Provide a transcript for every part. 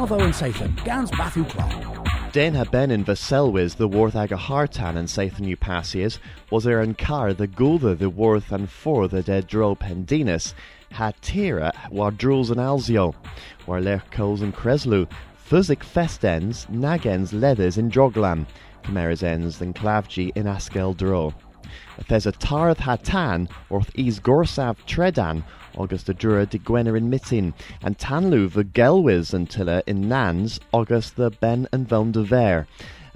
And Satan, Gans. Den ha in Vaselwis the worth ag a hartan and Sathan Upasias was er an car the gulda the worth and for the dead dro pendinus ha tira and alzio war lech coals and creslu fuzzik festens nagens leathers in droglam cameras ends than clavgi in askel dro there's a tarth hatan orth is gorsav tredan August the Dura de Gwenner in Mittin, and Tanlu the Gelwis and Tilla in Nans, August the Ben and Velm de Ver,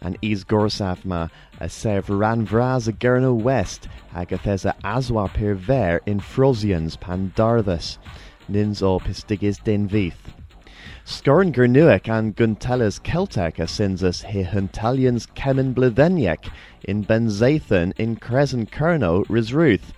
and Is Gorsafma a Serv Ran Vraz a West, Agathesa Aswa per Ver in Frosians Pandarthus, Nins o Pistigis den Vith. Scorn Gernuic and Guntellas Celtic a Sinsus he Huntalians Kemen Blitheniec in Benzathan in Crescent Kerno Risruth.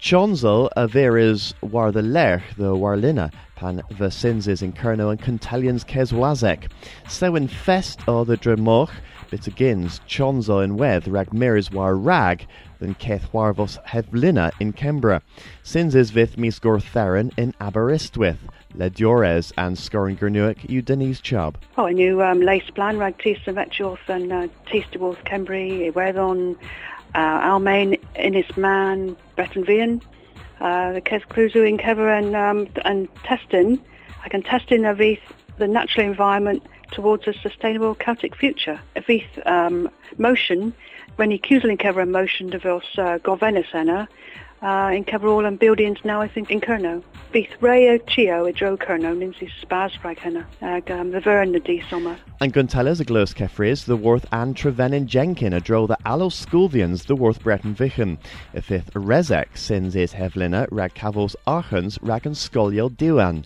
Chonzo a veris war the lerch the warlina pan the sinses in Kerno and Cuntalians Keswazek. So in fest o the dremoch bit agins Chonzo in weth rag miris war rag than Keth warvos hevlina in Kembra. Sinses vith mis gortherin in Aberystwyth. Ledures and scoring Gernuic you Denise Chubb. Oh, I knew um, Lace Plan, Rag Tista Vetchorth and uh, Tista Wolf Cembry, Iwerddon, uh, Almain, Innis Man, Breton Vian, uh, the Kes Cluzu in Kever and, um, and testing. I can test in the natural environment towards a sustainable Celtic future. Avith um, motion, when you in Kever motion de vos uh, Govenisena, uh, in Keverall and buildings now I think in Kerno. Bydd rei tio i dro Kerno nins i spas frag hynna ag um, the ver na di summer. And Guntellas a glos Kefris, the worth and Trevenin Jenkin a dro the Allo Sculvians the worth Breton Vichen. A fifth Rezek sins is Hevlina rag Cavos Archens rag and Scolio Diwan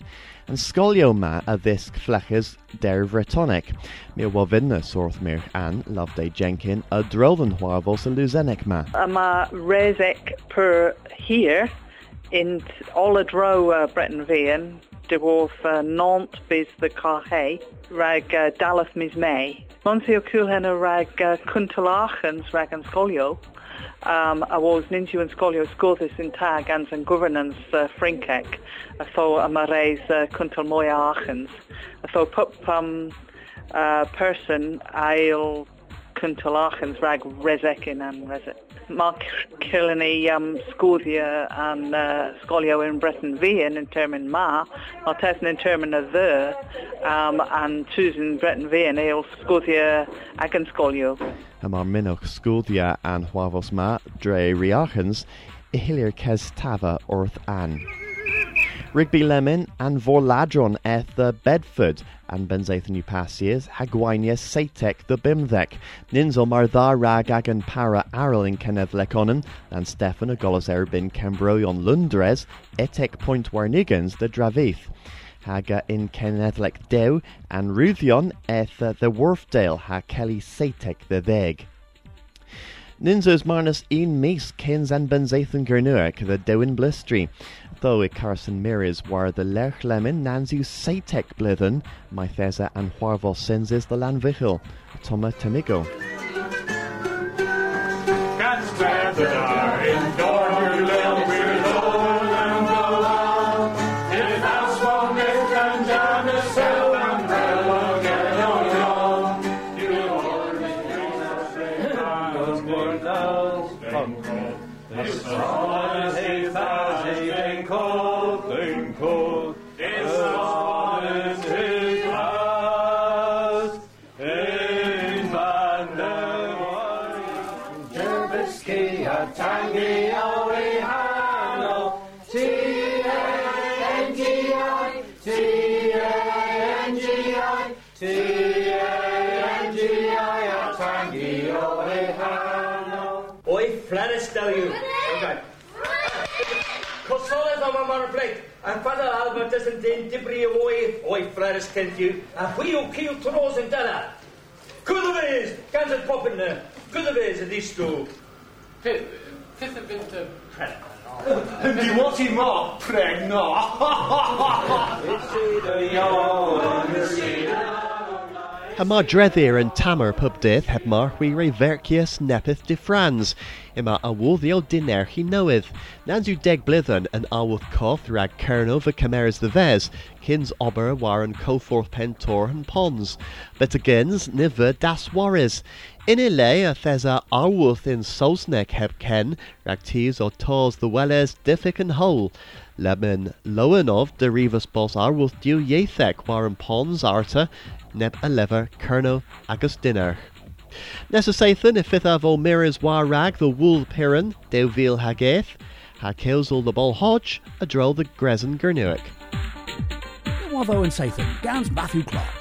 and scolio ma a visc fleches der Bretonic. Mi wavinna sorth mir an Loveday Jenkin a drolden huavos a luzenic ma. Ma rezek per here in all dro uh, Breton Vian de wolf uh, Nantes bis the Carhe rag uh, Dallas mis May. Monsio Kulhen rag uh, Kuntalachens rag and scolio. Um, a was ninju and scolio scothis in tag ans and governance uh, frinkek a tho a mareis uh, kuntal moya achens a tho pup um, uh, person ail kuntal achens rag rezekin and rezek Mark Killany um, Scodia and uh, Scolio in Breton Vian in termin ma, or tesn in termin the, um, and Susan Breton Vian eil Scodia agan Scolio. a mar minoch scodia an huavos ma dre riachens i hilir kes tava orth an. Rigby Lemon and Vorladron eth the Bedford and Benzathon Upasias, Hagwainia Satek the Bimthek, Ninzel mar dha rag agan para aral in Kenneth Leconan, and Stefan a golos erbin Lundres, etek point warnigans the Dravith. Haga in Kennethlek Dew, and Ruthion eth the Wharfdale ha Kelly Satek the Veg. Ninzos marnus een mees kins and benzathan gernuic the Dewin blistry, though it Carson Miris war the Lerch Lemon Nanzu Satek blithen, my thesa and Huarvos senses the Lanvichel, Toma Temigo. Cats Jervisky, a tangy, away, hano, T-A-N-G-I, T-A-N-G-I, T-A-N-G-I, a tangy, away, hano. Oi, Flanis W. Okay. Cosoles am mar plate. And Father Albert doesn't din dibri away. Oi, Flanis kent you. A wheel kill tros and della. Good of is, guns and popping there. Good of is, at least two. Fifth, fifth of winter prep. Di wat i ma pregna. Ha mar dreddir and tamer pubdith heb mar hui re vercius nepith de Frans. Ima a woddio diner he knoweth. Nanzu deg blithen an awuth coth rag kerno va cameras the ves. Kins ober waren coforth pentor and pons. But agains niver das waris. In ile a thesa in sosnek heb ken. Rag or tors the welles diffic and whole. Lemon Lowenov derivus bos arwuth diw ieuthec waren pons arta neb a lever kerno agus dinner. Nessa Sathan if fifth of Miras war rag the wool piran de vil hageth ha kilsel the ball hodge a droll the grezen gernuic. Watho and Sathan, Gans Matthew Clark.